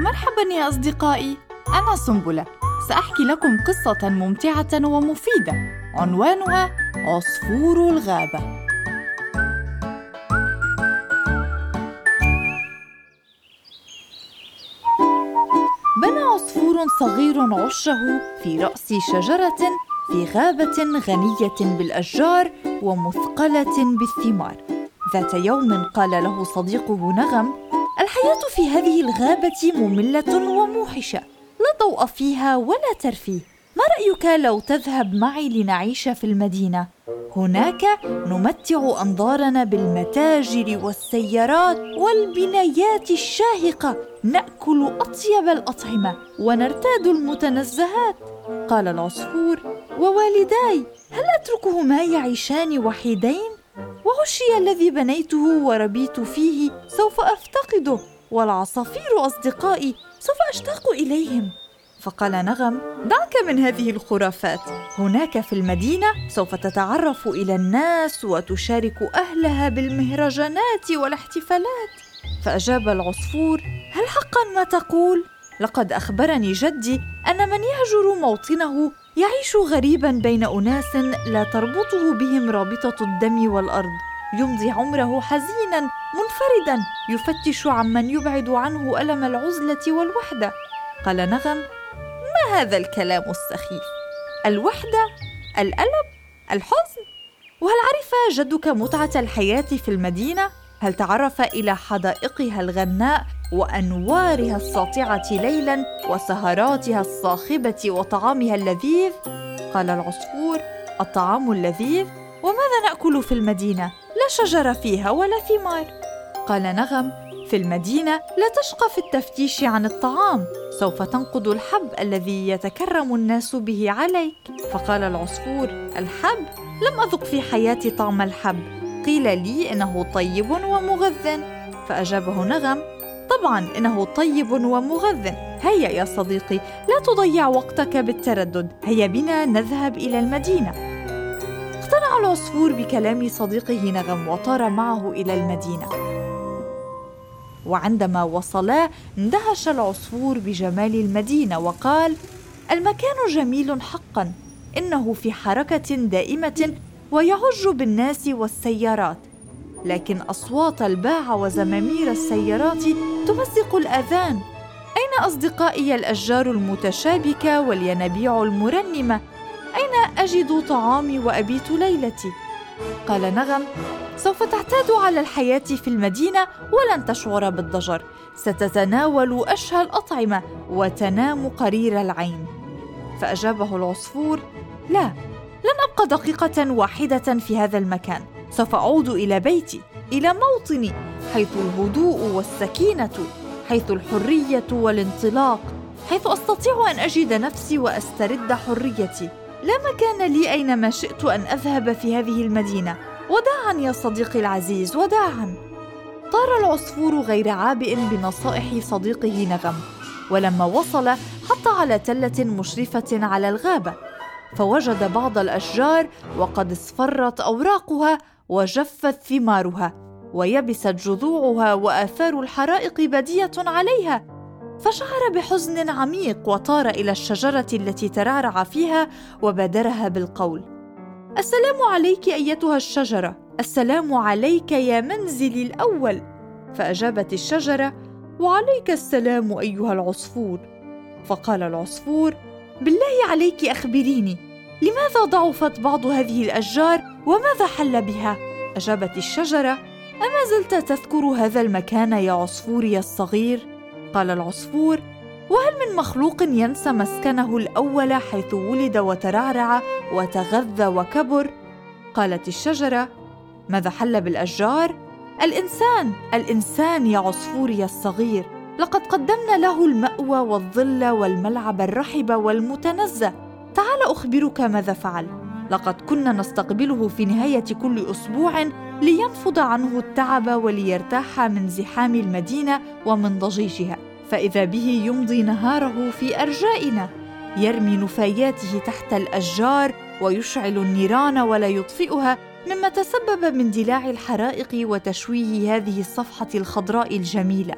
مرحبا يا أصدقائي. أنا سنبلة. سأحكي لكم قصة ممتعة ومفيدة. عنوانها عصفور الغابة. بنى عصفور صغير عشه في رأس شجرة في غابة غنية بالأشجار ومثقلة بالثمار. ذات يوم قال له صديقه نغم الحياة في هذه الغابة مملة وموحشة لا ضوء فيها ولا ترفيه ما رأيك لو تذهب معي لنعيش في المدينة؟ هناك نمتع أنظارنا بالمتاجر والسيارات والبنايات الشاهقة نأكل أطيب الأطعمة ونرتاد المتنزهات قال العصفور ووالداي هل أتركهما يعيشان وحيدين؟ وغشي الذي بنيته وربيت فيه سوف أفتقده. والعصافير أصدقائي سوف أشتاق إليهم. فقال نغم دعك من هذه الخرافات. هناك في المدينة سوف تتعرف إلى الناس وتشارك أهلها بالمهرجانات والاحتفالات. فأجاب العصفور هل حقا ما تقول؟ لقد أخبرني جدي أن من يهجر موطنه يعيش غريبا بين أناس لا تربطه بهم رابطة الدم والأرض. يمضي عمره حزينا منفردا يفتش عمن يبعد عنه ألم العزلة والوحدة. قال نغم ما هذا الكلام السخيف؟ الوحدة الألم الحزن؟ وهل عرف جدك متعة الحياة في المدينة؟ هل تعرف إلى حدائقها الغناء وأنوارها الساطعة ليلا وسهراتها الصاخبة وطعامها اللذيذ. قال العصفور الطعام اللذيذ. وماذا نأكل في المدينة؟ لا شجر فيها ولا ثمار. قال نغم في المدينة لا تشقى في التفتيش عن الطعام سوف تنقض الحب الذي يتكرم الناس به عليك. فقال العصفور الحب؟ لم أذق في حياتي طعم الحب. قيل لي إنه طيب ومغذ فأجابه نغم طبعا إنه طيب ومغذ. هيا يا صديقي لا تضيع وقتك بالتردد. هيا بنا نذهب إلى المدينة. اقتنع العصفور بكلام صديقه نغم وطار معه إلى المدينة. وعندما وصلا اندهش العصفور بجمال المدينة وقال المكان جميل حقا. إنه في حركة دائمة ويعج بالناس والسيارات. لكن أصوات الباعة وزمامير السيارات تمزق الأذان. أين أصدقائي الأشجار المتشابكة والينابيع المرنمة؟ أين أجد طعامي وأبيت ليلتي؟ قال نغم سوف تعتاد على الحياة في المدينة ولن تشعر بالضجر. ستتناول أشهى الأطعمة وتنام قرير العين. فأجابه العصفور لا لن أبقى دقيقة واحدة في هذا المكان. سوف أعود إلى بيتي إلى موطني حيث الهدوء والسكينة حيث الحرية والانطلاق حيث أستطيع أن أجد نفسي وأسترد حريتي. لا مكان لي أينما شئت أن أذهب في هذه المدينة. وداعا يا صديقي العزيز وداعا طار العصفور غير عابئ بنصائح صديقه نغم ولما وصل حط على تلة مشرفة على الغابة فوجد بعض الأشجار وقد اصفرت أوراقها وجفت ثمارها ويبست جذوعها وآثار الحرائق بدية عليها. فشعر بحزن عميق وطار إلى الشجرة التي ترعرع فيها وبادرها بالقول. السلام عليك أيتها الشجرة السلام عليك يا منزلي الأول. فأجابت الشجرة وعليك السلام أيها العصفور. فقال العصفور بالله عليك أخبريني لماذا ضعفت بعض هذه الأشجار وماذا حل بها؟ أجابت الشجرة أما زلت تذكر هذا المكان يا عصفوري الصغير؟ قال العصفور وهل من مخلوق ينسى مسكنه الأول حيث ولد وترعرع وتغذى وكبر؟ قالت الشجرة ماذا حل بالأشجار؟ الإنسان الإنسان يا عصفوري الصغير لقد قدمنا له المأوى والظل والملعب الرحب والمتنزه. تعال أخبرك ماذا فعل. لقد كنا نستقبله في نهاية كل أسبوع لينفض عنه التعب وليرتاح من زحام المدينة ومن ضجيجها فإذا به يمضي نهاره في أرجائنا. يرمي نفاياته تحت الأشجار ويشعل النيران ولا يطفئها مما تسبب من دلاع الحرائق وتشويه هذه الصفحة الخضراء الجميلة.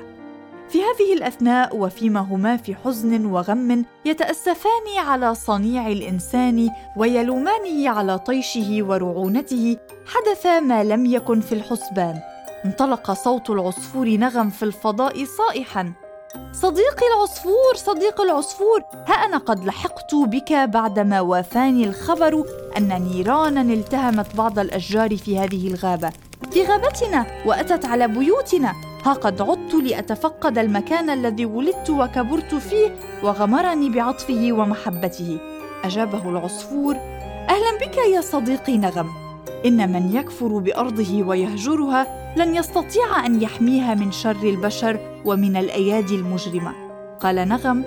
في هذه الأثناء وفيما هما في حزن وغم يتأسفان على صنيع الإنسان ويلومانه على طيشه ورعونته حدث ما لم يكن في الحسبان. انطلق صوت العصفور نغم في الفضاء صائحا صديقي العصفور صديق العصفور ها أنا قد لحقت بك بعدما وافاني الخبر أن نيرانا التهمت بعض الأشجار في هذه الغابة. في غابتنا وأتت على بيوتنا. ها قد عدت لأتفقد المكان الذي ولدت وكبرت فيه وغمرني بعطفه ومحبته. أجابه العصفور أهلا بك يا صديقي نغم. إن من يكفر بأرضه ويهجرها لن يستطيع أن يحميها من شر البشر ومن الأيادي المجرمة. قال نغم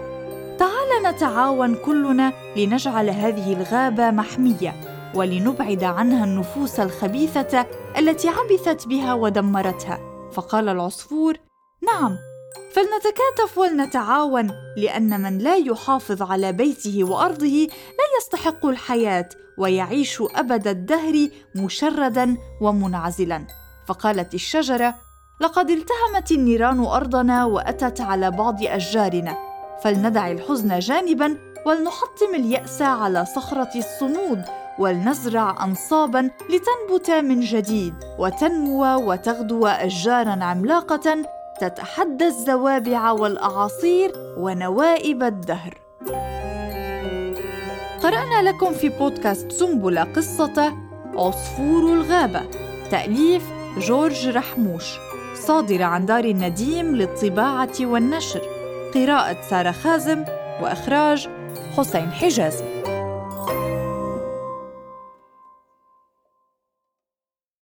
تعال نتعاون كلنا لنجعل هذه الغابة محمية ولنبعد عنها النفوس الخبيثة التي عبثت بها ودمرتها. فقال العصفور نعم فلنتكاتف ولنتعاون لأن من لا يحافظ على بيته وأرضه لا يستحق الحياة ويعيش أبد الدهر مشردا ومنعزلا. فقالت الشجرة لقد التهمت النيران أرضنا وأتت على بعض أشجارنا فلندع الحزن جانبا ولنحطم اليأس على صخرة الصمود ولنزرع انصابا لتنبت من جديد وتنمو وتغدو اشجارا عملاقة تتحدى الزوابع والأعاصير ونوائب الدهر. قرأنا لكم في بودكاست سنبلة قصة عصفور الغابة تأليف جورج رحموش صادره عن دار النديم للطباعة والنشر قراءة سارة خازم وإخراج حسين حجازي.